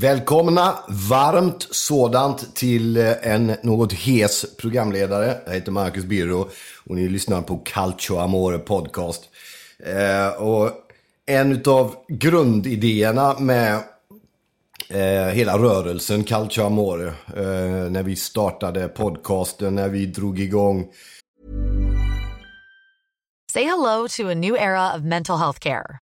Välkomna varmt sådant till eh, en något hes programledare. Jag heter Marcus Birro och ni lyssnar på Calcio Amore podcast. Eh, och en av grundidéerna med eh, hela rörelsen Calcio Amore, eh, när vi startade podcasten, när vi drog igång Say hello to a new era of mental health care.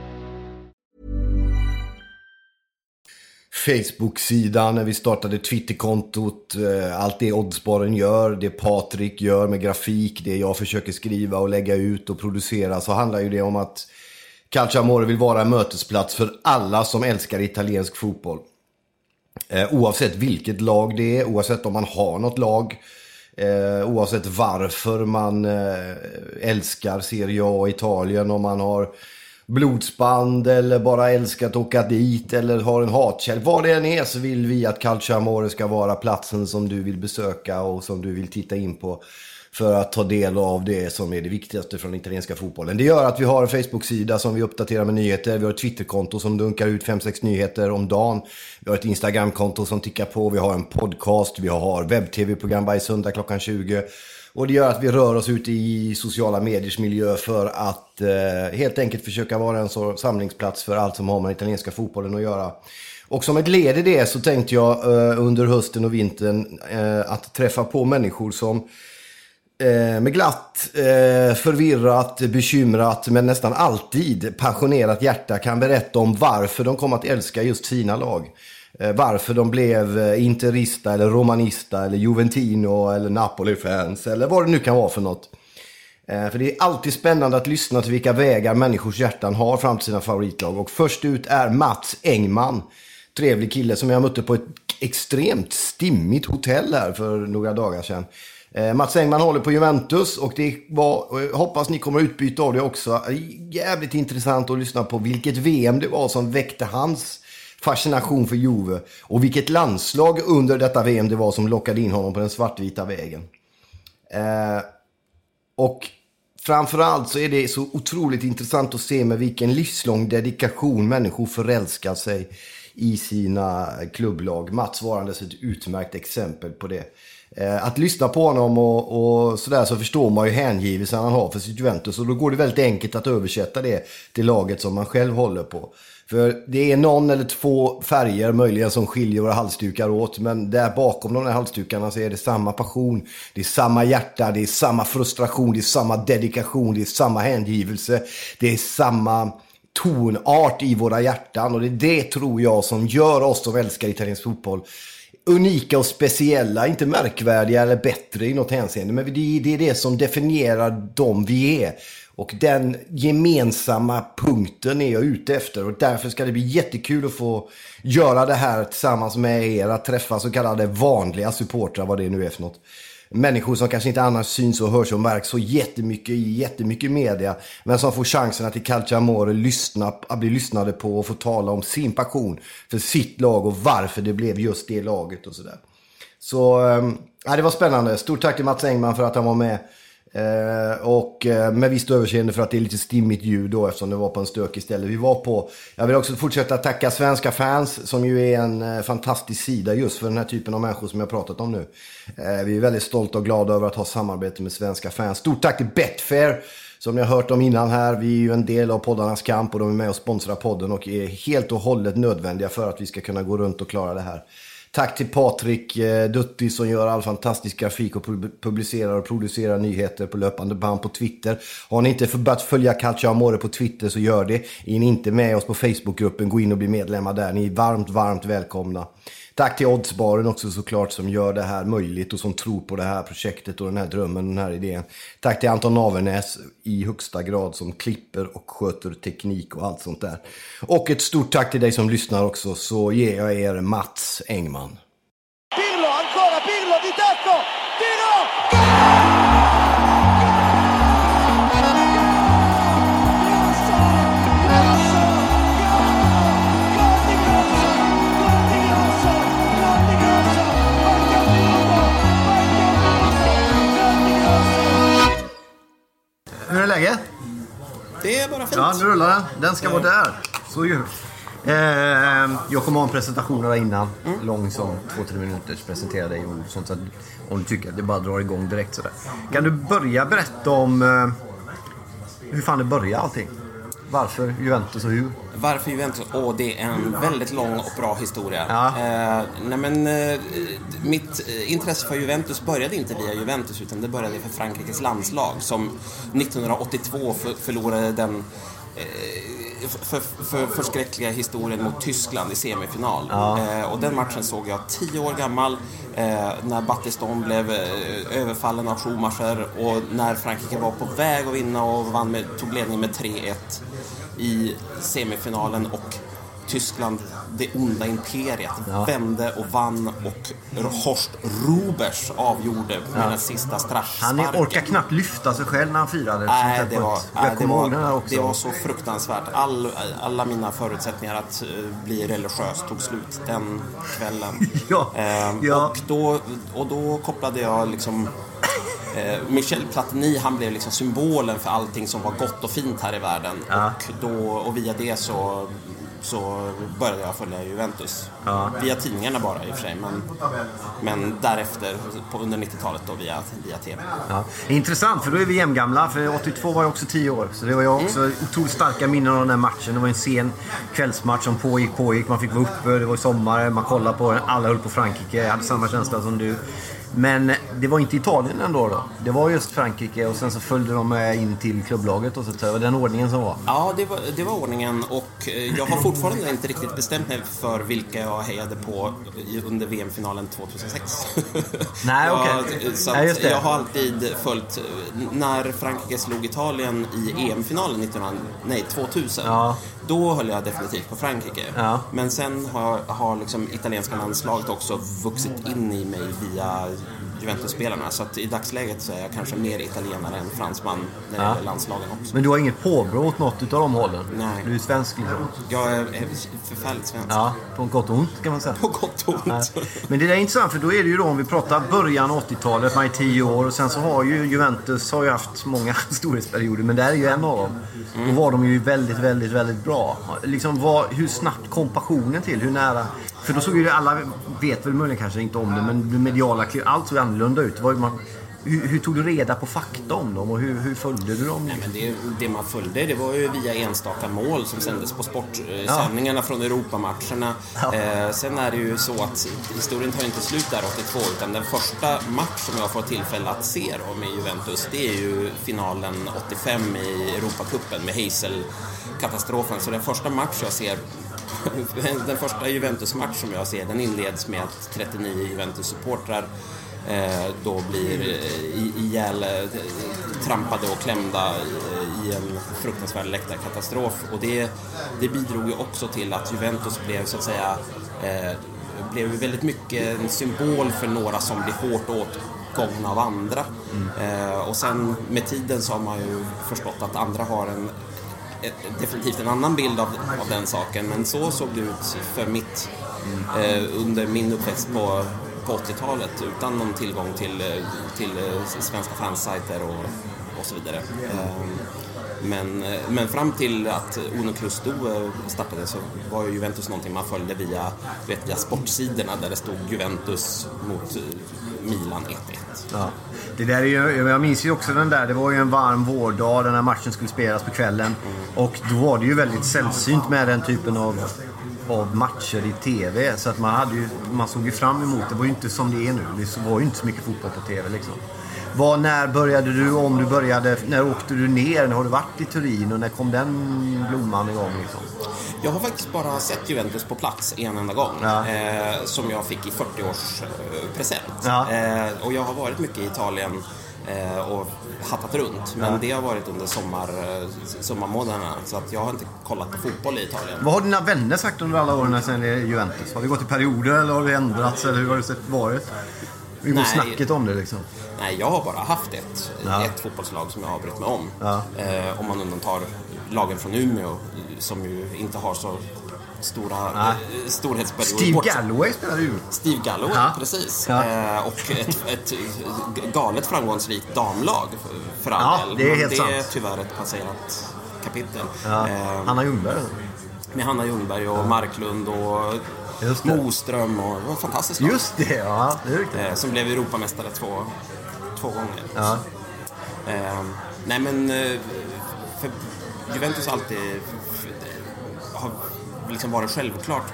Facebook-sidan, när vi startade Twitterkontot, eh, allt det Oddsbaren gör, det Patrik gör med grafik, det jag försöker skriva och lägga ut och producera, så handlar ju det om att Calciamore vill vara en mötesplats för alla som älskar italiensk fotboll. Eh, oavsett vilket lag det är, oavsett om man har något lag, eh, oavsett varför man älskar Serie A och Italien, om man har blodsband eller bara älskar att åka dit eller har en hatkärlek. Vad det än är så vill vi att Calcio Amore ska vara platsen som du vill besöka och som du vill titta in på för att ta del av det som är det viktigaste från den italienska fotbollen. Det gör att vi har en Facebook-sida som vi uppdaterar med nyheter. Vi har ett Twitterkonto som dunkar ut 5-6 nyheter om dagen. Vi har ett Instagramkonto som tickar på. Vi har en podcast. Vi har webb-tv-program varje söndag klockan 20. Och det gör att vi rör oss ut i sociala mediers miljö för att eh, helt enkelt försöka vara en så samlingsplats för allt som har med den italienska fotbollen att göra. Och som ett led i det så tänkte jag eh, under hösten och vintern eh, att träffa på människor som eh, med glatt, eh, förvirrat, bekymrat men nästan alltid passionerat hjärta kan berätta om varför de kom att älska just sina lag. Eh, varför de blev eh, interista eller romanista eller Juventino eller Napoli-fans eller vad det nu kan vara för något. Eh, för det är alltid spännande att lyssna till vilka vägar människors hjärtan har fram till sina favoritlag. Och först ut är Mats Engman. Trevlig kille som jag mötte på ett extremt stimmigt hotell här för några dagar sedan. Mats Engman håller på Juventus och det var, och jag hoppas ni kommer att utbyta av det också. Jävligt intressant att lyssna på vilket VM det var som väckte hans fascination för Juve. Och vilket landslag under detta VM det var som lockade in honom på den svartvita vägen. Eh, och framförallt så är det så otroligt intressant att se med vilken livslång dedikation människor förälskar sig i sina klubblag. Mats varandes ett utmärkt exempel på det. Eh, att lyssna på honom och, och sådär så förstår man ju hängivelsen han har för sitt Juventus. Och då går det väldigt enkelt att översätta det till laget som man själv håller på. För det är någon eller två färger möjligen som skiljer våra halsdukar åt. Men där bakom de här halsdukarna så är det samma passion. Det är samma hjärta, det är samma frustration, det är samma dedikation, det är samma hängivelse. Det är samma tonart i våra hjärtan. Och det är det tror jag som gör oss som älskar italiensk fotboll unika och speciella, inte märkvärdiga eller bättre i något hänseende. Men det är det som definierar dem vi är. Och den gemensamma punkten är jag ute efter. Och därför ska det bli jättekul att få göra det här tillsammans med er. Att träffa så kallade vanliga supportrar, vad det nu är för något människor som kanske inte annars syns och hörs och märks så jättemycket i jättemycket media. Men som får chansen att i Calcio Amore lyssna, att bli lyssnade på och få tala om sin passion för sitt lag och varför det blev just det laget och sådär. Så, äh, det var spännande. Stort tack till Mats Engman för att han var med. Eh, och eh, med visst överseende för att det är lite stimmigt ljud då eftersom det var på en stökig ställe vi var på. Jag vill också fortsätta tacka svenska fans som ju är en eh, fantastisk sida just för den här typen av människor som jag pratat om nu. Eh, vi är väldigt stolta och glada över att ha samarbete med svenska fans. Stort tack till Betfair som ni har hört om innan här. Vi är ju en del av poddarnas kamp och de är med och sponsrar podden och är helt och hållet nödvändiga för att vi ska kunna gå runt och klara det här. Tack till Patrik eh, Dutti som gör all fantastisk grafik och publicerar och producerar nyheter på löpande band på Twitter. Har ni inte börjat följa Calcio Amore på Twitter så gör det. Är ni inte med oss på Facebookgruppen, gå in och bli medlemmar där. Ni är varmt, varmt välkomna. Tack till Oddsbaren också såklart som gör det här möjligt och som tror på det här projektet och den här drömmen, den här idén. Tack till Anton Avernäs i högsta grad som klipper och sköter teknik och allt sånt där. Och ett stort tack till dig som lyssnar också så ger jag er Mats Engman. Pirlo, Hur är läget? Det är bara fint. Ja, nu rullar den. Den ska vara där. Så ju. Eh, jag kommer ha en presentation där innan. Mm. Lång som två, tre minuters. Presentera dig och sånt. Så att, om du tycker att det bara drar igång direkt sådär. Kan du börja berätta om eh, hur fan det började allting? Varför Juventus och hur? Varför Juventus? Åh, oh, det är en väldigt lång och bra historia. Ja. Eh, nej men, eh, mitt intresse för Juventus började inte via Juventus utan det började för Frankrikes landslag som 1982 för, förlorade den eh, för, för, förskräckliga historien mot Tyskland i semifinal. Ja. Eh, och den matchen såg jag tio år gammal eh, när Battiston blev eh, överfallen av Schumacher och när Frankrike var på väg att vinna och vann med, tog ledning med 3-1 i semifinalen och Tyskland, det onda imperiet, ja. vände och vann och Horst Rubers avgjorde med ja. den sista straffsparken. Han orkar knappt lyfta sig själv när han firade. Nej, det var, nej, det, var, det var så fruktansvärt. All, alla mina förutsättningar att uh, bli religiös tog slut den kvällen. ja. Uh, ja. Och, då, och då kopplade jag liksom Eh, Michel Platini han blev liksom symbolen för allting som var gott och fint här i världen. Ja. Och, då, och via det så, så började jag följa Juventus. Ja. Via tidningarna bara i och för sig, men, men därefter på, under 90-talet då via, via TV. Ja. Intressant, för då är vi jämngamla. För 82 var jag också 10 år. Så det var jag också mm. otroligt starka minnen av den här matchen. Det var en sen kvällsmatch som pågick, pågick. Man fick vara uppe, det var sommar, man kollade på den. Alla höll på Frankrike. Jag hade samma känsla som du. Men det var inte Italien ändå då? Det var just Frankrike och sen så följde de med in till klubblaget och så det var den ordningen som var? Ja, det var, det var ordningen och eh, jag har fortfarande inte riktigt bestämt mig för vilka jag hejade på under VM-finalen 2006. Nej, okej. Okay. Så det. jag har alltid följt, när Frankrike slog Italien i EM-finalen 19, nej, 2000. Ja. Då höll jag definitivt på Frankrike. Ja. Men sen har, har liksom italienska landslaget också vuxit in i mig via Juventus-spelarna. Så att i dagsläget så är jag kanske mer italienare än fransman när det Ja. gäller landslagen också. Men du har inget påbrå åt något utav de hållen? Nej. Du är svensk liksom? Jag är är förfärligt svensk. Ja, på gott och ont kan man säga. På gott och ont. Men det där är intressant för då är det ju då om vi pratar början av 80-talet, man är 10 år och sen så har ju Juventus har ju haft många storhetsperioder men det här är ju en av dem. Då var de ju väldigt, väldigt, väldigt bra. Liksom vad, hur snabbt kom passionen till? Hur nära? För då såg ju det, alla vet väl möjligen kanske inte om det men det mediala allt såg annorlunda ut. Var man, hur, hur tog du reda på fakta om dem och hur, hur följde du dem? Nej, men det, det man följde det var ju via enstaka mål som sändes på sportsändningarna från Europamatcherna. Eh, sen är det ju så att historien tar inte slut där 82 utan den första match som jag får tillfälle att se då med Juventus det är ju finalen 85 i Europacupen med Hazel-katastrofen. Så den första match jag ser den första Juventus-match som jag ser den inleds med att 39 Juventus-supportrar eh, då blir eh, i- ihjäl eh, trampade och klämda i en fruktansvärd läktarkatastrof. Och det, det bidrog ju också till att Juventus blev så att säga blev väldigt mycket en symbol för några som blir hårt åtgångna av andra. Eh, och sen med tiden så har man ju förstått att andra har en ett- definitivt en annan bild av, av den saken, men så såg det ut för mitt eh, under min uppväxt på, på 80-talet utan någon tillgång till, eh, till eh, svenska fansajter och, och så vidare. Eh, men, eh, men fram till att Uno Clusto eh, startade så var ju Juventus någonting man följde via, vet, via sportsidorna där det stod Juventus mot eh, Milan 1-1. Ja. Det där är ju, jag minns ju också den där, det var ju en varm vårdag, den här matchen skulle spelas på kvällen. Och då var det ju väldigt sällsynt med den typen av, av matcher i TV. Så att man, hade ju, man såg ju fram emot, det var ju inte som det är nu. Det var ju inte så mycket fotboll på TV liksom. Var, när började du, om du började, när åkte du ner? Har du varit i Turin och när kom den blomman igång liksom? Jag har faktiskt bara sett Juventus på plats en enda gång. Ja. Eh, som jag fick i 40-års eh. Ja. Eh, och jag har varit mycket i Italien eh, och hattat runt. Men det har varit under sommar, eh, sommarmånaderna. Så att jag har inte kollat på fotboll i Italien. Vad har dina vänner sagt under alla åren sedan Juventus? Har det gått i perioder eller har det ändrats? Eller hur har det sett varit? Vi går snacket om det liksom. Nej, jag har bara haft ett, Ja. ett fotbollslag som jag har brytt mig om. Ja. Eh, om man undantar lagen från Umeå som ju inte har så stora eh, storhetsperioder. Steve Bort- Galloway spelar ju. Steve Galloway, Ja. precis. Ja. Eh, och ett, ett galet framgångsrikt damlag för- all Ja, del. det är helt det är sant. tyvärr ett passerat kapitel. Ja. Eh, Hanna Ljungberg. med Hanna Ljungberg och Marklund och Just det. Moström och det var en fantastisk lag. Just det, ja. Det är riktigt. Eh, som blev Europamästare två, två gånger. Ja. Eh, nej men, eh, Juventus alltid har liksom varit självklart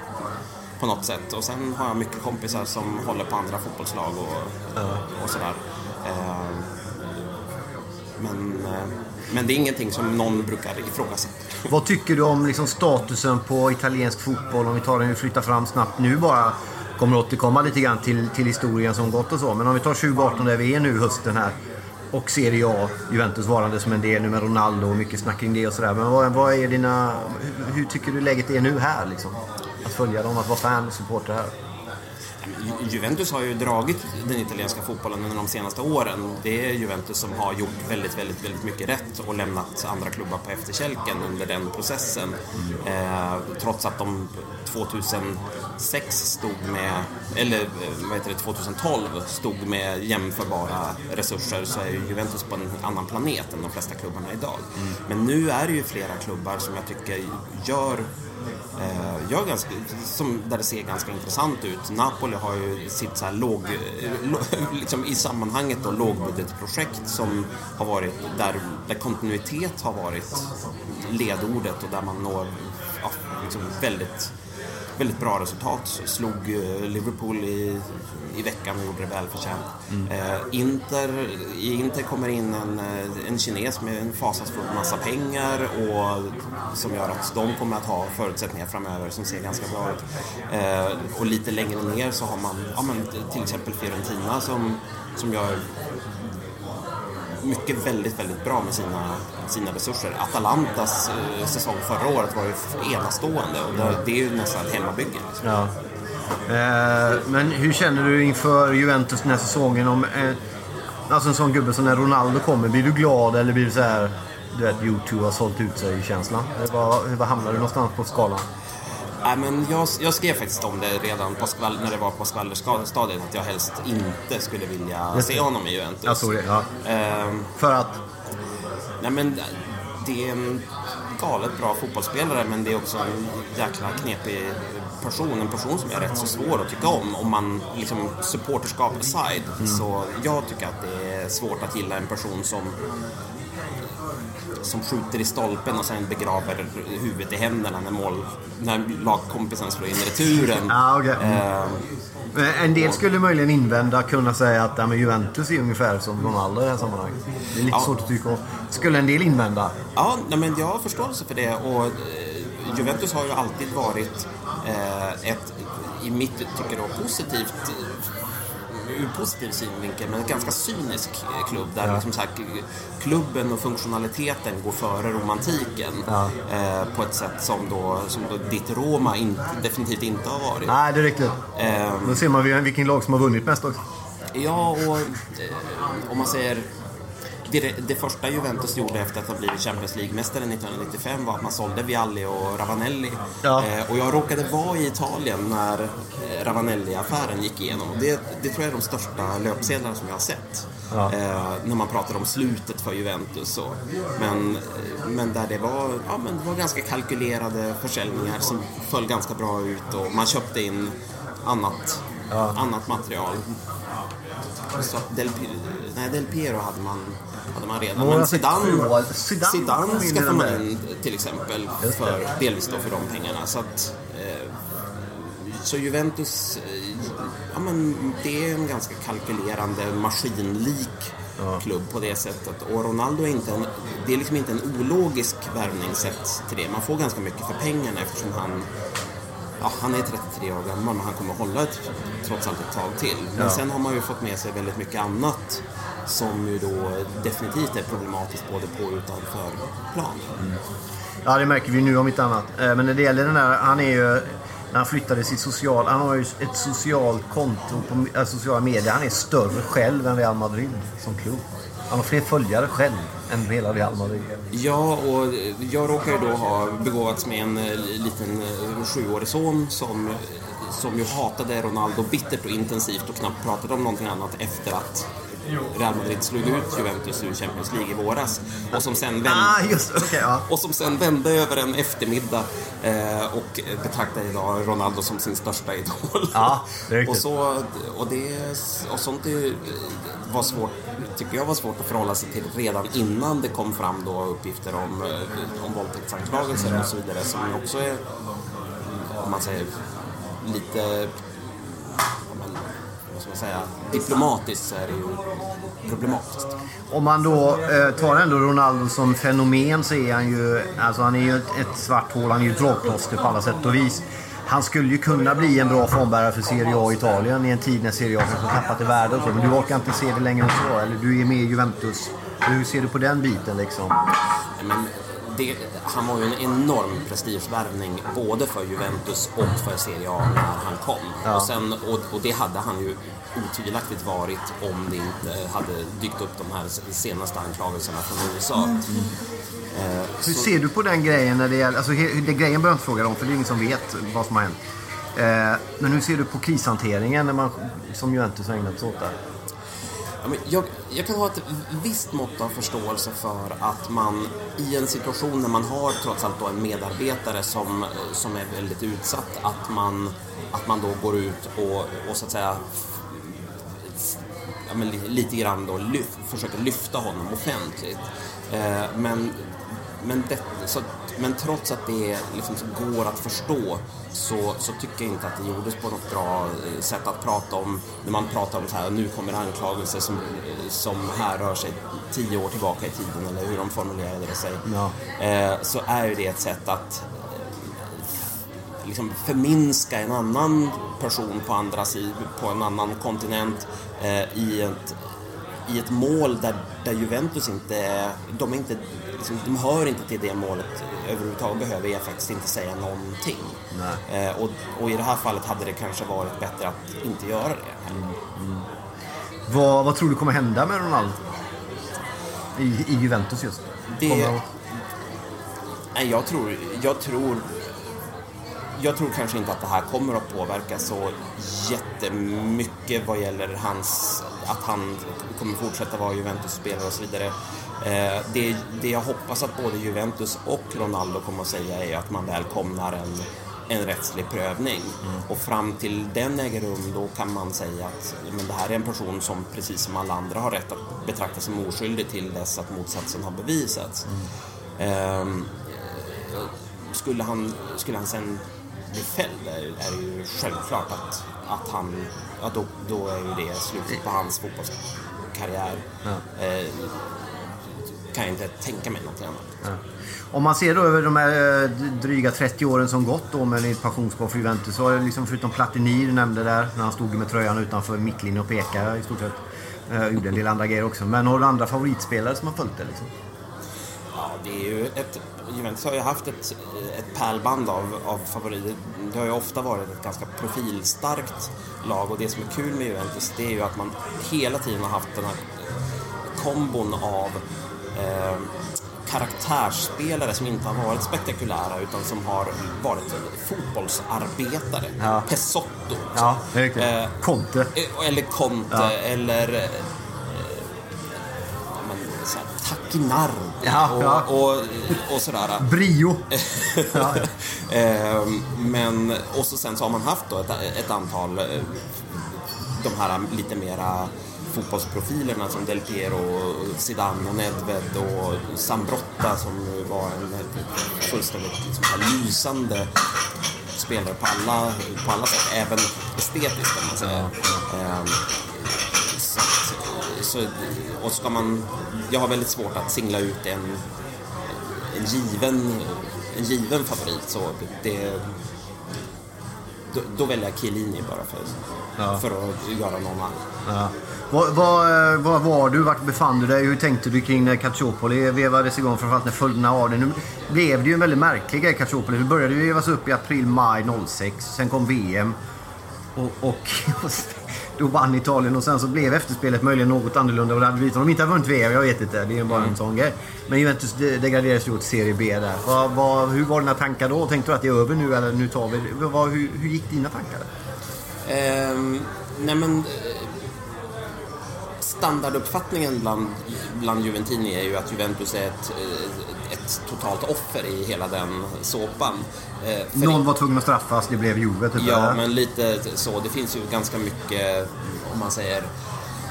på något sätt. Och sen har jag mycket kompisar som håller på andra fotbollslag och, och sådär. Eh, men, eh, men det är ingenting som någon brukar ifrågasätta. Vad tycker du om liksom, statusen på italiensk fotboll? Om vi tar den, vi flyttar fram snabbt nu bara. Kommer återkomma lite grann till, till historien som gått och så. Men om vi tar 2018 där vi är nu hösten här. Och Serie A, Juventus varande som en del nu med Ronaldo och mycket snack kring det och sådär. Men vad, vad är dina... Hur, hur tycker du läget är nu här liksom? Att följa dem, att vara fan och supporter här. Ju- Juventus har ju dragit den italienska fotbollen under de senaste åren. Det är Juventus som har gjort väldigt, väldigt, väldigt mycket rätt och lämnat andra klubbar på efterkälken under den processen. Eh, trots att de 2006 stod med, eller eh, vad heter det, 2012 stod med jämförbara resurser så är ju Juventus på en annan planet än de flesta klubbarna idag. Men nu är det ju flera klubbar som jag tycker gör Eh, gör ganska, som, där det ser ganska intressant ut. Napoli har ju sitt så här låg, eh, liksom i sammanhanget då, lågbudgetprojekt som har varit där, där kontinuitet har varit ledordet och där man når ja, liksom väldigt väldigt bra resultat. Slog eh, Liverpool i, i veckan och gjorde det välförtjänt. Mm. Eh, Inter, I Inter kommer in en, eh, en kines med en fasansfull massa pengar och som gör att de kommer att ha förutsättningar framöver som ser ganska bra ut. Eh, och lite längre ner så har man ja, men, till exempel Fiorentina som, som gör mycket väldigt, väldigt bra med sina, sina resurser. Atalantas eh, säsong förra året var ju enastående och det, det är ju nästan ett hemmabygge. Liksom. Ja. Eh, men hur känner du inför Juventus den här säsongen? Om, eh, alltså en sån gubbe som när Ronaldo kommer, blir du glad eller blir det så här du vet, YouTube har sålt ut sig-känslan? Var, var hamnar du någonstans på skalan? Nej, men jag, jag, skrev faktiskt om det redan på skvall, när det var på skvallerstadiet att jag helst inte skulle vilja se honom i Juventus. Jag såg det, ja. Ehm, För att? Nej, men det är en galet bra fotbollsspelare men det är också en jäkla knepig person. En person som är rätt så svår att tycka om. Om man liksom supporterskap aside. Mm. Så jag tycker att det är svårt att gilla en person som som skjuter i stolpen och sen begraver huvudet i händerna när, mål, när lagkompisen slår in returen. Ja, okay. Ehm, Eh, En del skulle möjligen invända, kunna säga att ja, men Juventus är ungefär som Ronaldo i det här sammanhanget. Det är lite Ja. svårt att tycka om. Skulle en del invända? Ja, nej, men jag har förståelse för det och eh, Juventus har ju alltid varit eh, ett, i mitt tycker då, positivt eh, ur positiv synvinkel, men en ganska cynisk eh, klubb där liksom så här, klubben och funktionaliteten går före romantiken eh, på ett sätt som då, som då ditt Roma in, definitivt inte har varit. Nej, det är riktigt. Ehm, Då ser man vil- vilken lag som har vunnit mest också. Ja, och eh, om man säger... Det, det första Juventus gjorde efter att ha blivit Champions League-mästare 1995 var att man sålde Vialli och Ravanelli. Ja. Eh, och jag råkade vara i Italien när eh, Ravanelli-affären gick igenom. Det, det tror jag är de största löpsedlarna som jag har sett. Eh, när man pratar om slutet för Juventus. Och, men, eh, men där det var, ja, men det var ganska kalkylerade försäljningar som föll ganska bra ut och man köpte in annat, annat material. Så Del, nej, Del Piero hade man, hade man redan. Men fick Zidane. Zidane skaffade man in till exempel, för, delvis då för de pengarna. Så, att, eh, så Juventus, eh, ja, men det är en ganska kalkylerande, maskinlik klubb på det sättet. Och Ronaldo är inte en, det är liksom inte en ologisk värvning sett till det. Man får ganska mycket för pengarna eftersom han Ja, han är 33 år gammal men han kommer hålla ett, trots allt ett tag till. Men sen har man ju fått med sig väldigt mycket annat som ju då definitivt är problematiskt både på och utanför plan. Ja, det märker vi nu om inte annat. Eh, Men när det gäller den där, han är ju... När han flyttade sitt social... Han har ju ett socialt konto på äh, sociala medier. Han är större själv än Real Madrid som klubb. Han har fler följare själv än hela Real Madrid. Ja, och jag råkar ju då ha begåvats med en eh, liten eh, sjuårig son som, som ju hatade Ronaldo bittert och intensivt och knappt pratade om någonting annat efter att Real Madrid slog ut Juventus ur Champions League i våras. Och som sen vände, Ah, just. Okej, ja. och som sen vände över en eftermiddag eh, och betraktar idag Ronaldo som sin största idol. Ja, och, så, och, det, och sånt är, var svårt, tycker jag var svårt att förhålla sig till redan innan det kom fram då uppgifter om, eh, om våldtäktsanklagelser och så vidare som också är, om man säger, lite vad ska man säga, diplomatiskt så är det ju problematiskt. Om man då eh, tar ändå Ronaldo som fenomen så är han ju... Alltså han är ju ett, ett svart hål. Han är ju ett dragplåster på alla sätt och vis. Han skulle ju kunna bli en bra formbärare för Serie A i Italien i en tid när Serie A kanske tappat i värde och så. Men du orkar inte se det längre än så. Eller du är med i Juventus. Hur ser du på den biten liksom? Men det, han var ju en enorm prestigevärvning både för Juventus och för Serie A när han kom. Och, sen, och, och det hade han ju otvivelaktigt varit om det inte hade dykt upp de här senaste anklagelserna från USA. Eh, Hur så- ser du på den grejen när det gäller... Alltså det grejen behöver jag inte fråga om för det är ingen som vet vad som har hänt. Eh, men hur ser du på krishanteringen när man, som Juventus har ägnat sig åt där? Ja, men jag, jag kan ha ett visst mått av förståelse för att man i en situation när man har trots allt då en medarbetare som, som är väldigt utsatt, att man, att man då går ut och, och så att säga ja, men lite grann då lyf, försöker lyfta honom offentligt. Eh, men men, det, så, men trots att det liksom går att förstå så, så tycker jag inte att det gjordes på något bra eh, sätt att prata om när man pratar om så här, nu kommer anklagelser som, som härrör sig tio år tillbaka i tiden eller hur de formulerade det sig. Ja. Eh, så är det ett sätt att liksom förminska en annan person på andra sidan, på en annan kontinent eh, i, ett, i ett mål där, där Juventus inte, de, är inte liksom, de hör inte till det målet överhuvudtaget behöver jag faktiskt inte säga någonting. Eh, och, och i det här fallet hade det kanske varit bättre att inte göra det. Vad, vad tror du kommer hända med Ronaldo? I, i Juventus just. Det- Kommer- Nej, jag tror, jag tror jag tror kanske inte att det här kommer att påverka så jättemycket vad gäller hans, att han kommer fortsätta vara Juventus-spelare och så vidare. Eh, det, det jag hoppas att både Juventus och Ronaldo kommer att säga är att man välkomnar en, en rättslig prövning. Och fram till den äger rum, då kan man säga att men det här är en person som precis som alla andra har rätt att betraktas som oskyldig till dess att motsatsen har bevisats. Ehm, skulle han, skulle han sen bli fälld är, är det ju självklart att, att han, ja, då, då är ju det slutet på hans fotbollskarriär. Eh, kan jag inte tänka mig något annat. Om man ser då över de här eh, dryga 30 åren som gått då med ditt pensionsspår för Juventus så har liksom förutom Platini du nämnde där när han stod med tröjan utanför mittlinjen och pekade i stort sett. Eh, gjorde en del andra grejer också. Men har du andra favoritspelare som har följt det liksom? Ja, det är ju ett, Juventus har ju haft ett, ett pärlband av, av favoriter. Det har ju ofta varit ett ganska profilstarkt lag och det som är kul med Juventus det är ju att man hela tiden har haft den här kombon av eh, karaktärsspelare som inte har varit spektakulära utan som har varit fotbollsarbetare. Ja. Pesotto. Ja. Eh, Conte. Eh, Eller Conte, Ja. eller eh, så här, Ja, och, ja. och, och sådär. Brio. Ja. Ehm, men, och så sen så har man haft då ett, ett antal, eh, de här lite mera fotbollsprofilerna som Del Piero, Zidane och Nedved och Sambrotta som var en fullständigt liksom, lysande spelare på alla, på alla sätt, även estetiskt kan man säga. Ehm, så, så, och ska man, jag har väldigt svårt att singla ut en, en given, en given favorit. Så det, då, då väljer jag Chiellini bara för, för att göra någon annan. Ja. Vad, vad, eh, vad var du? Vart befann du dig? Hur tänkte du kring när Calciopoli vevades igång? Framförallt när följderna av det. Nu blev det ju en väldigt märklig grej, Calciopoli. Det började ju vevas upp i april, maj 06. Sen kom VM. Och, och då vann Italien och sen så blev efterspelet möjligen något annorlunda. Och det hade blivit om de inte hade vunnit VM, jag vet inte. Det är ju bara en sån grej. Men Juventus de- degraderades ju till Serie B där. Vad, vad, hur var dina tankar då? Tänkte du att det är över nu eller nu tar vi det? Vad, hur, hur gick dina tankar? Ehm, nej men... Standarduppfattningen bland, bland Juventini är ju att Juventus är ett, eh, ett totalt offer i hela den såpan. Eh, för Någon var tvungen att straffas, det blev Juve typ. Ja, eller? men lite så. Det finns ju ganska mycket, om man säger,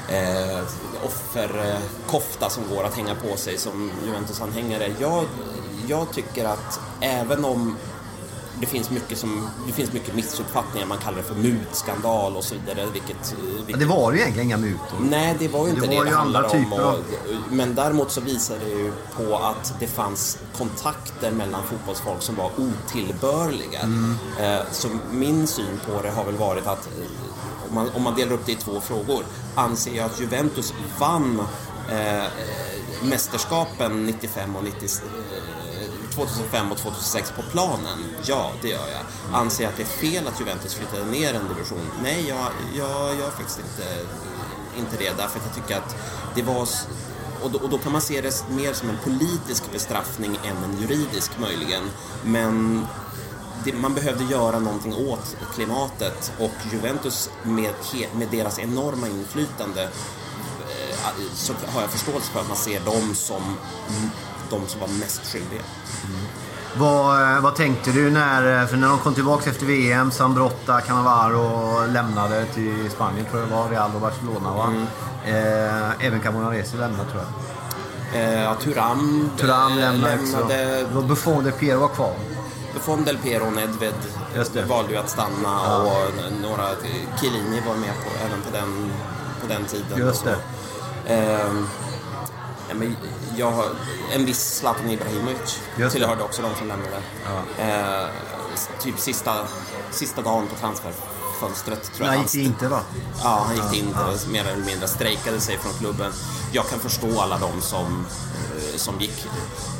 eh, offerkofta som går att hänga på sig som Juventus-anhängare. Jag, jag tycker att även om det finns mycket, som, det finns mycket missuppfattningar, man kallar det för mutskandal och så vidare. Vilket, Ja, vilket det var ju egentligen inga mutor. Nej, det var ju inte Det det var det, handlade om. Och, av- men däremot så visar det ju på att det fanns kontakter mellan fotbollsfolk som var otillbörliga. Mm. Eh, Så min syn på det har väl varit att eh, om man, om man delar upp det i två frågor. Anser jag att Juventus vann eh, mästerskapen 95 och 90, eh, 2005 och 2006 på planen? Ja, det gör jag. Anser jag att det är fel att Juventus flyttade ner en division? Nej, jag, jag gör faktiskt inte, inte det. Därför att jag tycker att det var... Och då, och då kan man se det mer som en politisk bestraffning än en juridisk möjligen. Men det, man behövde göra någonting åt klimatet och Juventus med, med deras enorma inflytande eh, så har jag förståelse för att man ser dem som de som var mest skyldiga. Vad, eh, vad tänkte du när, för när de kom tillbaka efter VM, Sambrotta, Cannavaro lämnade till Spanien tror jag det var, Real och Barcelona va? Mm. Eh, även Camonaresi lämnade tror jag. Eh, Turam, Turam eh, lämnade också. lämnade. Var Buffon de Piero var kvar. Buffon, Del Piero och Nedved valde ju att stanna och n- några, Chiellini var med på, även på den, på den tiden. Just det. Ja, men jag, har- en viss Zlatan Ibrahimovic tillhörde också de som lämnade. Eh, typ sista, sista dagen på transferfönstret tror jag. Han gick inte va? Ja, han gick in och mer eller mindre strejkade sig från klubben. Jag kan förstå alla de som, eh, som gick.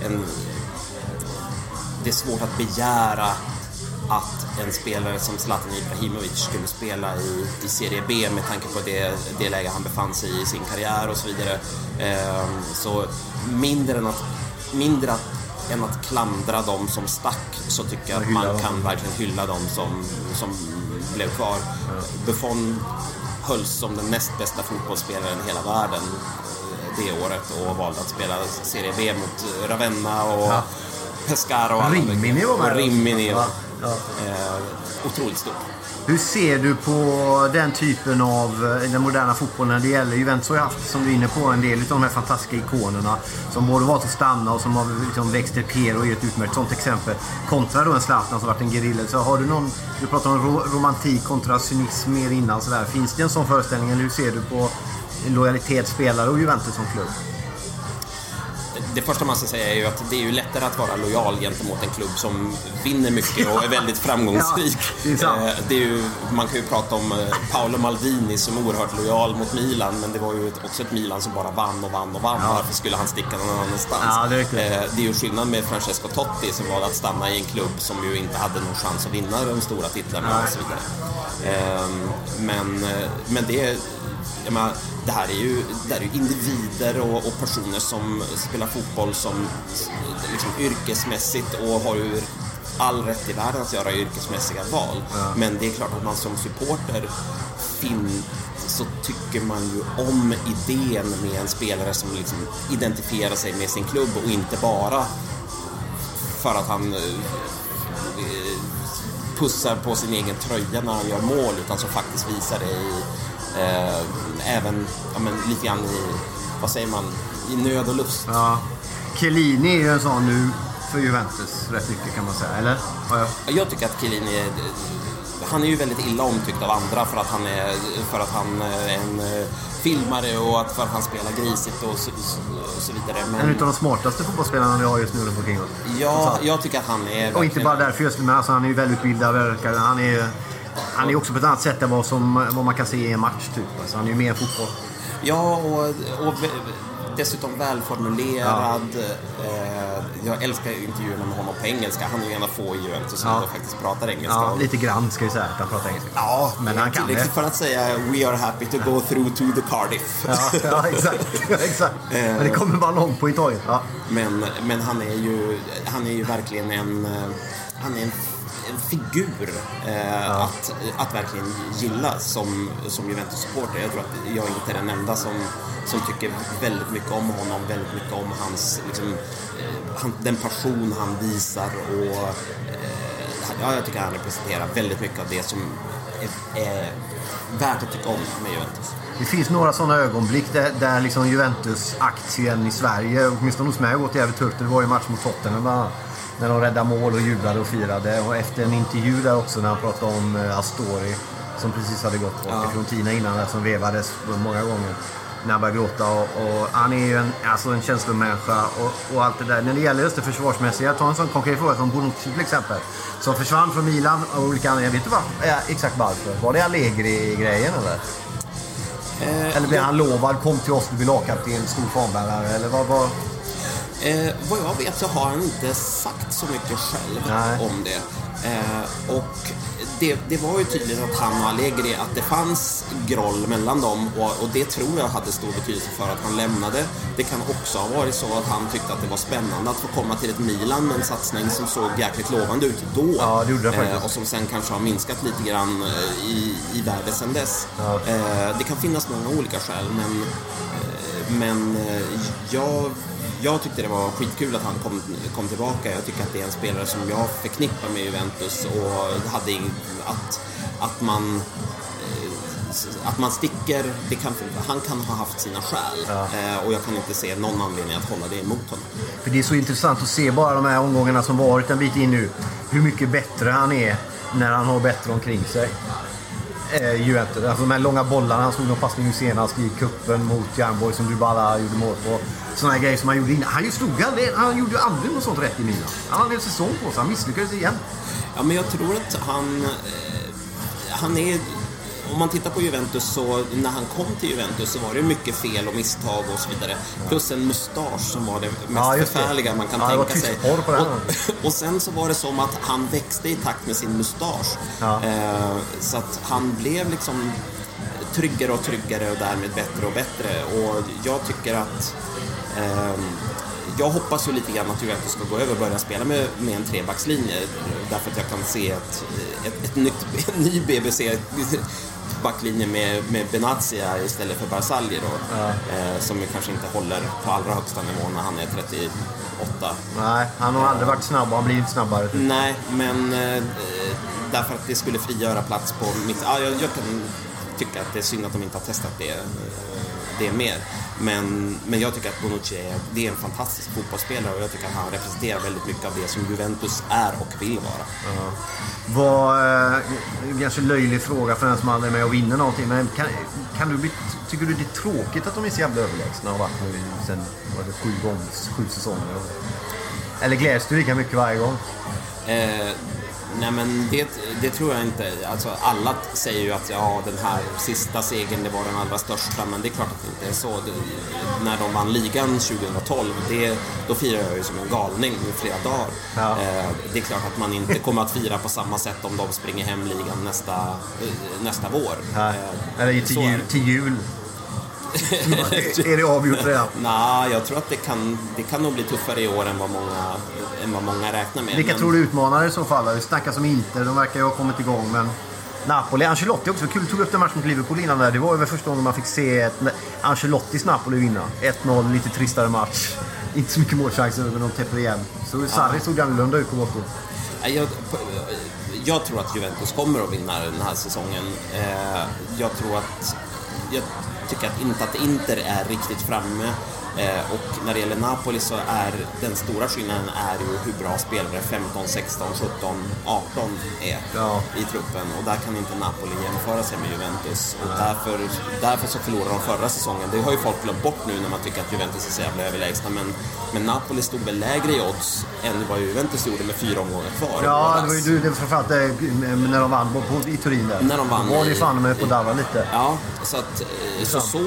En, det är svårt att begära att en spelare som Zlatan Ibrahimovic skulle spela i, i Serie B med tanke på det, det läge han befann sig i i sin karriär och så vidare. Ehm, så mindre än att, mindre att, än att klandra dem som stack så tycker jag att man kan verkligen hylla dem som, som blev kvar. Buffon hölls som den näst bästa fotbollsspelaren i hela världen eh, det året och valde att spela Serie B mot Ravenna och Pescara och Rimini var med. och Rimini. Ja, ja. Eh, otroligt stort. Hur ser du på den typen av eh, den moderna fotbollen när det gäller Juventus har ju haft, som du är inne på, en del av de här fantastiska ikonerna som både valt att stanna och som har liksom växt till Piero är ett utmärkt sånt exempel. Kontra då en Zlatan som varit en gerilla. Så har du någon, du pratade om ro, romantik kontra cynism mer innan sådär. Finns det en sån föreställning eller hur ser du på lojalitet spelare och Juventus som klubb? Det första man ska säga är ju att det är ju lättare att vara lojal gentemot en klubb som vinner mycket och är väldigt framgångsrik. Ja, det är sant. Eh, det är ju, man kan ju prata om eh, Paolo Maldini som är oerhört lojal mot Milan, men det var ju också ett Milan som bara vann och vann och vann. Varför skulle han sticka någon annanstans? Ja, det är. Eh, det är ju skillnad med Francesco Totti som valde att stanna i en klubb som ju inte hade någon chans att vinna de stora titlarna och så vidare. Ehm, Men, men det är jag menar, det här är ju, det är ju individer och, och personer som spelar fotboll som liksom yrkesmässigt och har ju all rätt i världen att göra yrkesmässiga val. Men det är klart att man som supporter fin, så tycker man ju om idén med en spelare som liksom identifierar sig med sin klubb och inte bara för att han eh, eh, pussar på sin egen tröja när han gör mål utan som faktiskt visar det i eh, även ja, men, lite grann i, vad säger man, i nöd och lust. Ja. Chiellini är ju en sån nu för Juventus rätt mycket kan man säga, eller? Har jag... Jag tycker att Chiellini han är ju väldigt illa omtyckt av andra för att han är, för att han är en eh, filmare och att för att han spelar grisigt och så, och så vidare. En Men av de smartaste fotbollsspelarna vi har just nu runt omkring oss. ja, jag tycker att han är Och inte bara därför just nu, men alltså, han är ju välutbildad. Han är, han är också på ett annat sätt än vad, som, vad man kan se i en match. Typ. Alltså, han är ju mer fotboll. Ja, och, och dessutom välformulerad. Eh, jag älskar intervjuerna med honom på engelska. Han är ju en av få i Juventus som Ja. faktiskt pratar engelska. Ja, lite grann ska vi säga att han pratar engelska. Ja, men han kan det. För att säga “We are happy to go through to the Cardiff”. Ja, ja, exakt. Ja, exakt. Men det kommer bara långt på i taget. Ja. Men, men han är ju, han är ju verkligen en, eh, han är en figur eh, att, att verkligen gilla som, som Juventus-supporter. Jag tror att jag inte är den enda som, som tycker väldigt mycket om honom, väldigt mycket om hans, liksom, eh, han, den passion han visar och eh, ja, jag tycker han representerar väldigt mycket av det som är, är värt att tycka om med Juventus. Det finns några sådana ögonblick där, där liksom Juventus-aktien i Sverige, åtminstone hos mig, gått jävligt högt. Det var ju match mot Tottenham bland annat. När de räddade mål och jublade och firade. Och efter en intervju där också när han pratade om eh, Astori som precis hade gått bort i Fiorentina innan där, som vevades många gånger. När han började gråta. Och, och han är ju en, alltså en känslomänniska och, och allt det där. När det gäller just det försvarsmässiga, ta en sån konkret fråga som Bonucci till exempel. Som försvann från Milan av olika anledningar. Jag vet inte var, ja, exakt varför. Var det Allegri-grejen eller? Eller blev han lovad, kom till oss, du blir lagkapten, stor fanbärare? Eller vad var... Eh, vad jag vet så har han inte sagt så mycket själv Nej. om det. Eh, och det, det var ju tydligt att han och Allegri, att det fanns groll mellan dem och, och det tror jag hade stor betydelse för att han lämnade. Det kan också ha varit så att han tyckte att det var spännande att få komma till ett Milan med en satsning som såg jäkligt lovande ut då. Ja, det gjorde det faktiskt. Eh, och som sen kanske har minskat lite grann eh, i, i värde sen dess. Eh, det kan finnas många olika skäl men Eh, Men eh, jag, jag tyckte det var skitkul att han kom, kom tillbaka. Jag tycker att det är en spelare som jag förknippar med Juventus och hade ing- att, att man eh, att, man sticker, det kan, han kan ha haft sina skäl. Eh, och jag kan inte se någon anledning att hålla det emot honom. För det är så intressant att se bara de här omgångarna som varit en bit in nu. Hur mycket bättre han är när han har bättre omkring sig. Eh, Juventus. Alltså de här långa bollarna. Han slog någon passning nu senast i kuppen mot Järnborg som Dybala gjorde mål på. Sådana här grejer som han gjorde innan. Han slog aldrig, han gjorde ju aldrig något sånt rätt i Milan. Han hade en säsong på sig. Han misslyckades igen. Ja, men jag tror att han... Eh, han är... Om man tittar på Juventus så när han kom till Juventus så var det mycket fel och misstag och så vidare. Plus en mustasch som var det mest Ja, det. förfärliga man kan Ja, tänka sig. tyskporr på den. Och, och sen så var det som att han växte i takt med sin mustasch. Ja. Eh, så att han blev liksom tryggare och tryggare och därmed bättre och bättre. Och jag tycker att ehm, jag hoppas ju lite grann att Juventus ska gå över och börja spela med, med en trebackslinje därför att jag kan se ett, ett, ett nytt, en ny BBC backlinje med, med Benazia istället för Barzagli då, eh, som ju kanske inte håller på allra högsta nivå när han är 38. Nej, han har aldrig varit snabb och han blir inte snabbare. Typ. Nej, men eh, därför att det skulle frigöra plats på mitt... Ja, jag, jag kan tycka att det är synd att de inte har testat det, eh, det mer. Men, men jag tycker att Bonucci är, det är en fantastisk fotbollsspelare och jag tycker att han representerar väldigt mycket av det som Juventus är och vill vara. Vad, eh, ganska löjlig fråga för den som aldrig är med och vinner någonting. Men kan, kan du bli, tycker du det är tråkigt att de är så jävla överlägsna och har varit nu sen var det sju, gånger, sju säsonger? Eller gläds du lika mycket varje gång? Eh, nej men det, det tror jag inte. Alltså alla säger ju att ja, den här sista segern det var den allra största, men det är klart att det inte är så. Det, när de vann ligan 2012, det, då firar jag ju som en galning i flera dagar. Ja. Eh, det är klart att man inte kommer att fira på samma sätt om de springer hem ligan nästa, eh, nästa vår. Nej. Eh, Eller till jul, till jul. Är det avgjort redan? Nej, jag tror att det kan, det kan nog bli tuffare i år än vad många, än vad många räknar med. Vilka Men- tror du utmanar i så fall? Det snackas om Inter, de verkar ju ha kommit igång. Men Napoli, Ancelotti också. Kul, tog upp den matchen mot Liverpool innan där. Det var ju väl första gången man fick se ett Ancelottis Napoli vinna. 1-0, lite tristare match. Inte så mycket målchanser, men de täpper igen. Så Sarri såg annorlunda ut på. Nej, Jag, jag tror att Juventus kommer att vinna den här säsongen. Eh, Jag tror att... Jag tycker att inte att Inter är riktigt framme. Eh, Och när det gäller Napoli så är den stora skillnaden är ju hur bra spelare 15, 16, 17, 18 är Ja. i truppen. Och där kan inte Napoli jämföra sig med Juventus. Och därför, därför så förlorade de förra säsongen. Det har ju folk glömt bort nu när man tycker att Juventus är så jävla överlägsna. Men, men Napoli stod väl lägre i odds än vad Juventus gjorde med fyra omgångar kvar. Ja, det var ju det framförallt eh, när de vann på, i Turin där. När de vann Då var det fan med på darra lite. Ja, så att eh, så, så,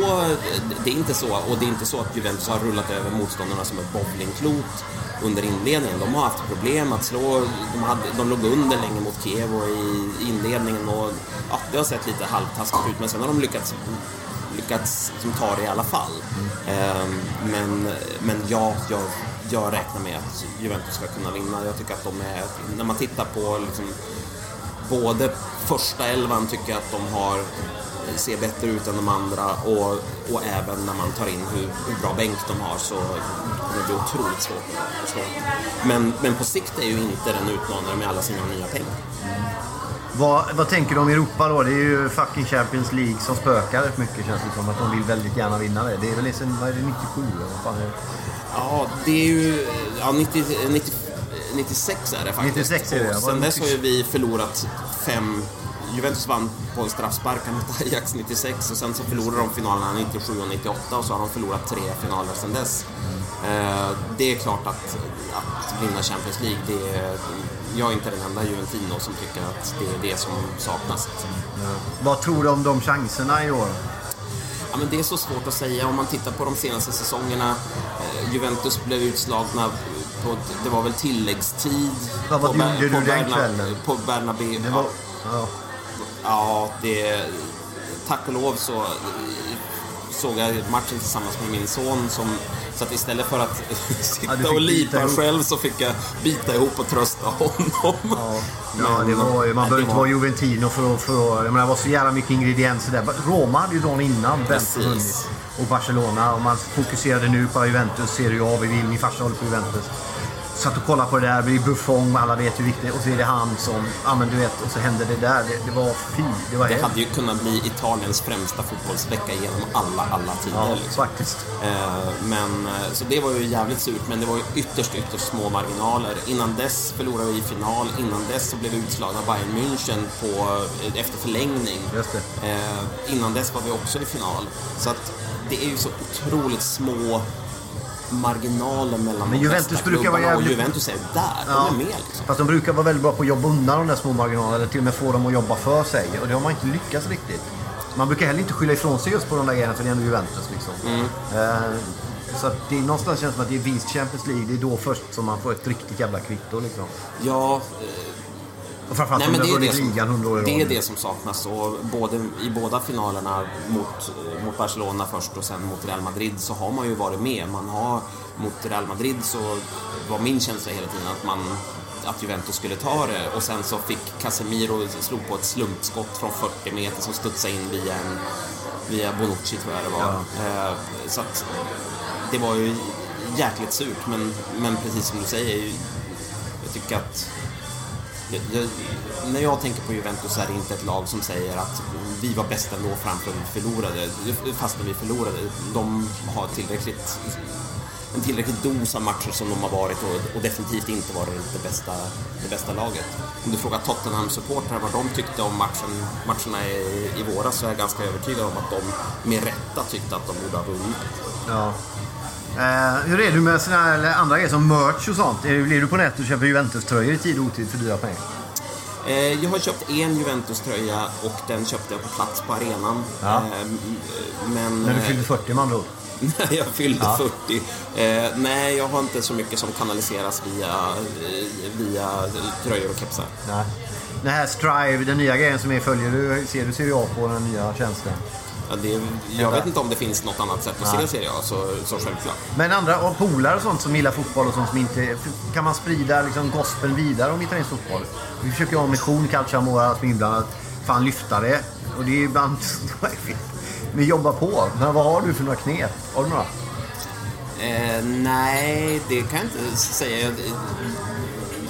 det är inte så. Och det är inte så att Juventus har rullat över motståndarna som ett bowlingklot under inledningen. De har haft problem att slå. De, hade, de låg under länge mot Kiev och i inledningen och ja, det har sett lite halvtaskigt ut. Men sen har de lyckats lyckats som ta det i alla fall. Ehm, men men ja, jag, jag räknar med att Juventus ska kunna vinna. Jag tycker att de är, när man tittar på liksom, både första elvan tycker jag att de har ser bättre ut än de andra och, och även när man tar in hur, hur bra bänk de har så kommer det bli otroligt svårt att slå. Men, men på sikt är ju inte en utmanare med alla sina nya pengar. Vad, vad tänker du om Europa då? Det är ju fucking Champions League som spökar rätt mycket känns det som. Att de vill väldigt gärna vinna det. Det är väl liksom, vad är det, 97 eller vad fan är det? Ja, det är ju... Ja, 90, 90, 96 är det faktiskt. 96 är det. Och sen dess har ju vi förlorat fem... Juventus vann på en straffspark mot Ajax 96 och sen så förlorade de finalerna 97 och 98 och så har de förlorat tre finaler sen dess. Eh, det är klart att, att vinna Champions League, det är, jag är inte den enda Juventino som tycker att det är det som saknas. Vad tror du om de chanserna i år? Ja, men det är så svårt att säga. Om man tittar på de senaste säsongerna. Eh, Juventus blev utslagna på, det var väl tilläggstid. Ja, vad på gjorde du den Berna- kvällen? På Bernabéu. Ja, ja. Ja, det... Tack och lov så eh, såg jag matchen tillsammans med min son som så att istället för att Ja, sitta fick och lipa själv så fick jag bita ihop och trösta honom. Ja, det var, ju- man behöver inte var- vara Juventino för att... För att jag menar, det var så jävla mycket ingredienser där. Roma hade ju dagen innan Precis. Och Barcelona. Och man fokuserade nu på Juventus, Serie A. Vi vill, min farsa håller på Juventus. Satt och kollade på det där, det blir Buffon, alla vet hur viktigt Och så är det han som, ja men du vet, och så händer det där. Det, det var fy, det var Det hade ju kunnat bli Italiens främsta fotbollsvecka genom alla, alla tider. Ja, liksom. faktiskt. Eh, Men, eh, så det var ju jävligt surt, men det var ju ytterst, ytterst små marginaler. Innan dess förlorade vi i final, innan dess så blev vi utslagna Bayern München på, eh, efter förlängning. Just det. Eh, Innan dess var vi också i final. Så att det är ju så otroligt små marginaler mellan Men Juventus brukar vara klubbarna och jävligt- Juventus är där, de är med liksom. Fast de brukar vara väldigt bra på att jobba undan de där små marginalerna, eller till och med få dem att jobba för sig. Och det har man inte lyckats riktigt. Man brukar heller inte skylla ifrån sig just på de där grejerna, för det är ändå Juventus liksom. Mm. Eh, så att det är någonstans känns som att det är vinst Champions League, det är då först som man får ett riktigt jävla kvitto liksom. Ja, Och framförallt Nej, men de det har är det, vunnit som, ligan hundra år i det är det som saknas. Och både, I båda finalerna mot, mot Barcelona först och sen mot Real Madrid så har man ju varit med. Man har, mot Real Madrid så var min känsla hela tiden att, man, att Juventus skulle ta det och sen så fick Casemiro slå på ett slumpskott från 40 meter som studsade in via, en, via Bonucci tror jag det var. Eh, så att det var ju jäkligt surt men, men precis som du säger, jag tycker att jag, jag, när jag tänker på Juventus så är det inte ett lag som säger att vi var bäst ändå framför vi förlorade, fastän vi förlorade. De har tillräckligt, en tillräckligt dos av matcher som de har varit och, och definitivt inte varit det bästa, det bästa laget. Om du frågar Tottenham-supportrar vad de tyckte om matchen, matcherna i, i våras så är jag ganska övertygad om att de med rätta tyckte att de borde ha vunnit. Ja. Eh, hur är du med såna här, eller andra grejer som merch och sånt? Är, är du på nätet och köper Juventus-tröjor i tid och otid för dyra pengar? Eh, Jag har köpt en Juventus-tröja och den köpte jag på plats på arenan. Ja. Eh, Men, När du eh, fyllde 40 man då? när jag fyllde Ja. 40. Eh, nej, jag har inte så mycket som kanaliseras via, eh, via tröjor och kepsar. Nej. Den här Strive, den nya grejen som är, följer du, ser du Serie A på den nya tjänsten? Ja, det, jag vet inte om det finns något annat sätt att Nej. se Serie A, så, så självklart. Men andra och polare och sånt som gillar fotboll och sånt som inte... Kan man sprida liksom gospeln vidare om italiensk fotboll? Vi försöker ha mission, Calciamora, som inblandat. Fan lyfta det. Och det är ibland... Vi jobbar på. Men vad har du för några knep? Har du några? Eh, nej, det kan jag inte säga.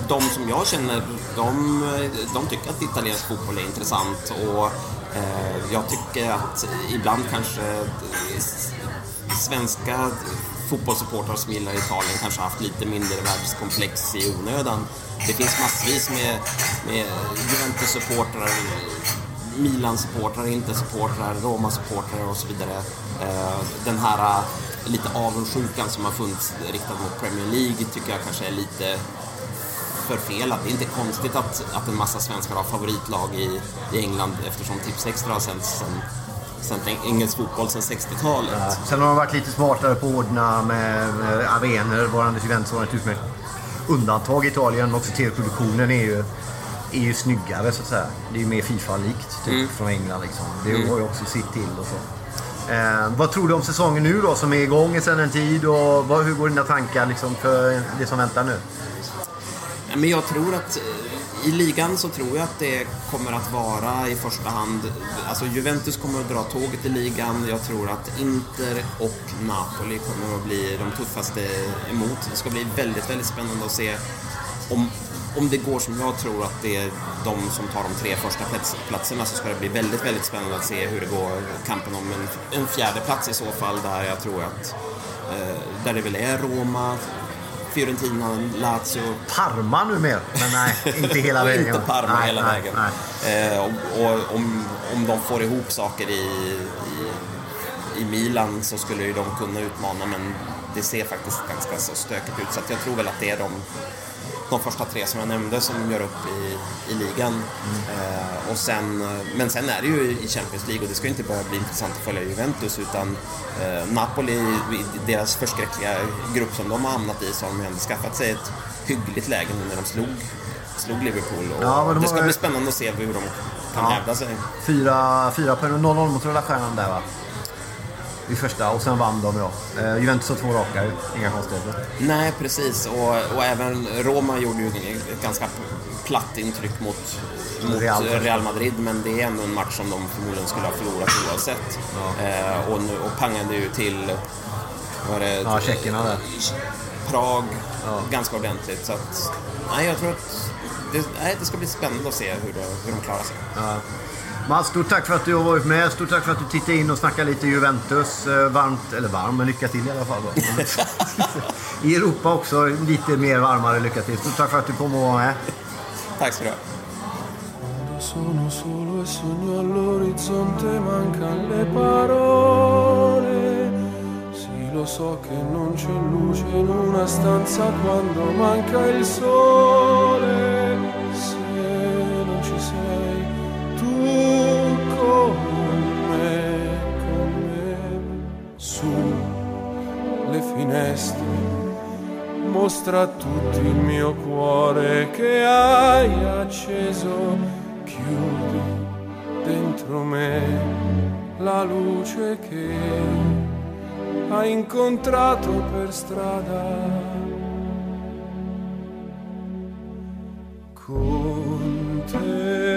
De som jag känner, de, de tycker att italiensk fotboll är intressant och Eh, jag tycker att ibland kanske svenska fotbollssupportrar som gillar Italien kanske har haft lite mindre världskomplex i onödan. Det finns massvis med, med Juventus-supportrar Milan-supportrar, Inter-supportrar, Roma-supportrar och så vidare. Eh, den här lite avundsjukan som har funnits riktad mot Premier League tycker jag kanske är lite förfelad. Det är inte konstigt att, att en massa svenskar har favoritlag i, i England eftersom Tips Extra har sänts sen, sen engelsk fotboll sedan 60-talet. Sen har de varit lite smartare på att ordna med, med arenor. Var Anders Juventus var ett utmärkt undantag i Italien. Men också tv-produktionen är ju, är ju snyggare så att säga. Det är ju mer Fifa-likt typ, Mm. från England. Liksom. Det har ju också sitt till och så. Eh, vad tror du om säsongen nu då som är igång sedan en tid? Och vad, hur går dina tankar liksom, för det som väntar nu? Men jag tror att eh, i ligan så tror jag att det kommer att vara i första hand, alltså Juventus kommer att dra tåget i ligan. Jag tror att Inter och Napoli kommer att bli de tuffaste emot. Det ska bli väldigt, väldigt spännande att se om, om det går som jag tror att det är de som tar de tre första platserna så ska det bli väldigt, väldigt spännande att se hur det går kampen om en, en fjärde plats i så fall där jag tror att eh, där det väl är Roma, Fiorentina, Lazio, Parma numera, men nej, inte hela vägen. inte Parma nej, hela nej, vägen. Nej. Eh, och, och om, om de får ihop saker i, i, i Milan så skulle ju de kunna utmana men det ser faktiskt ganska så stökigt ut så jag tror väl att det är de, de första tre som jag nämnde som gör upp i, i ligan. Eh, och sen, eh, men sen är det ju i Champions League och det ska inte bara bli intressant att följa Juventus utan eh, Napoli, i deras förskräckliga grupp som de har hamnat i så har de ju ändå skaffat sig ett hyggligt läge nu när de slog, slog Liverpool. Och Ja, de det ska har- bli spännande att se hur de kan Ja. hävda sig. Fyra, fyra poäng, 0-0 mot Röda Stjärnan där va? I första och sen vann de ja. Eh, Juventus har två raka ju. Inga konstigheter. Nej, precis. Och, och även Roma gjorde ju ett ganska platt intryck mot, mot Real. Real. Madrid, men det är ändå en match som de förmodligen skulle ha förlorat oavsett. Eh, och, nu, och pangade ju till... Var det, Ja, tjeckerna där. Prag ganska ordentligt. Så att, nej, jag tror att det, nej, det ska bli spännande att se hur, det, hur de klarar sig. Mats, stort tack för att du har varit med. Stort tack för att du tittade in och snackade lite Juventus. Eh, Varmt, eller varm, men lycka till i alla fall. I Europa också, lite mer varmare lycka till. Stort tack för att du kom och var med. Tack ska du ha. Sono solo e sogno all'orizzonte, mancan le parole. Sì, lo so che non c'è luce in una stanza quando manca il sole. Mostra a tutti il mio cuore che hai acceso. Chiudi dentro me la luce che hai incontrato per strada. Con te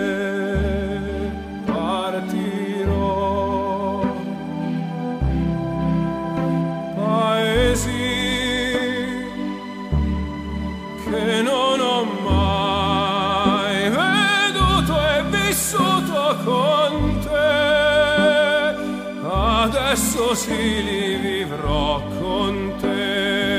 Adesso sì li vivrò con te.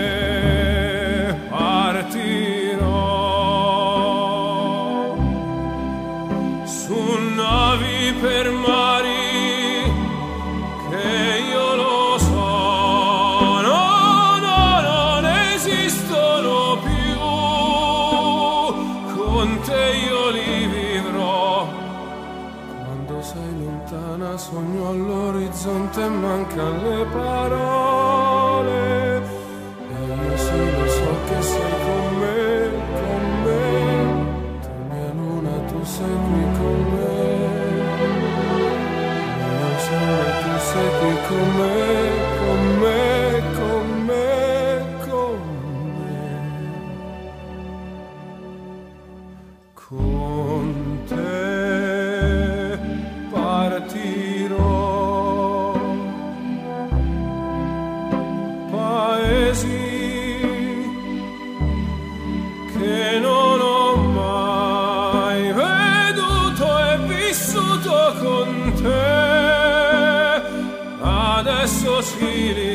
Adesso sì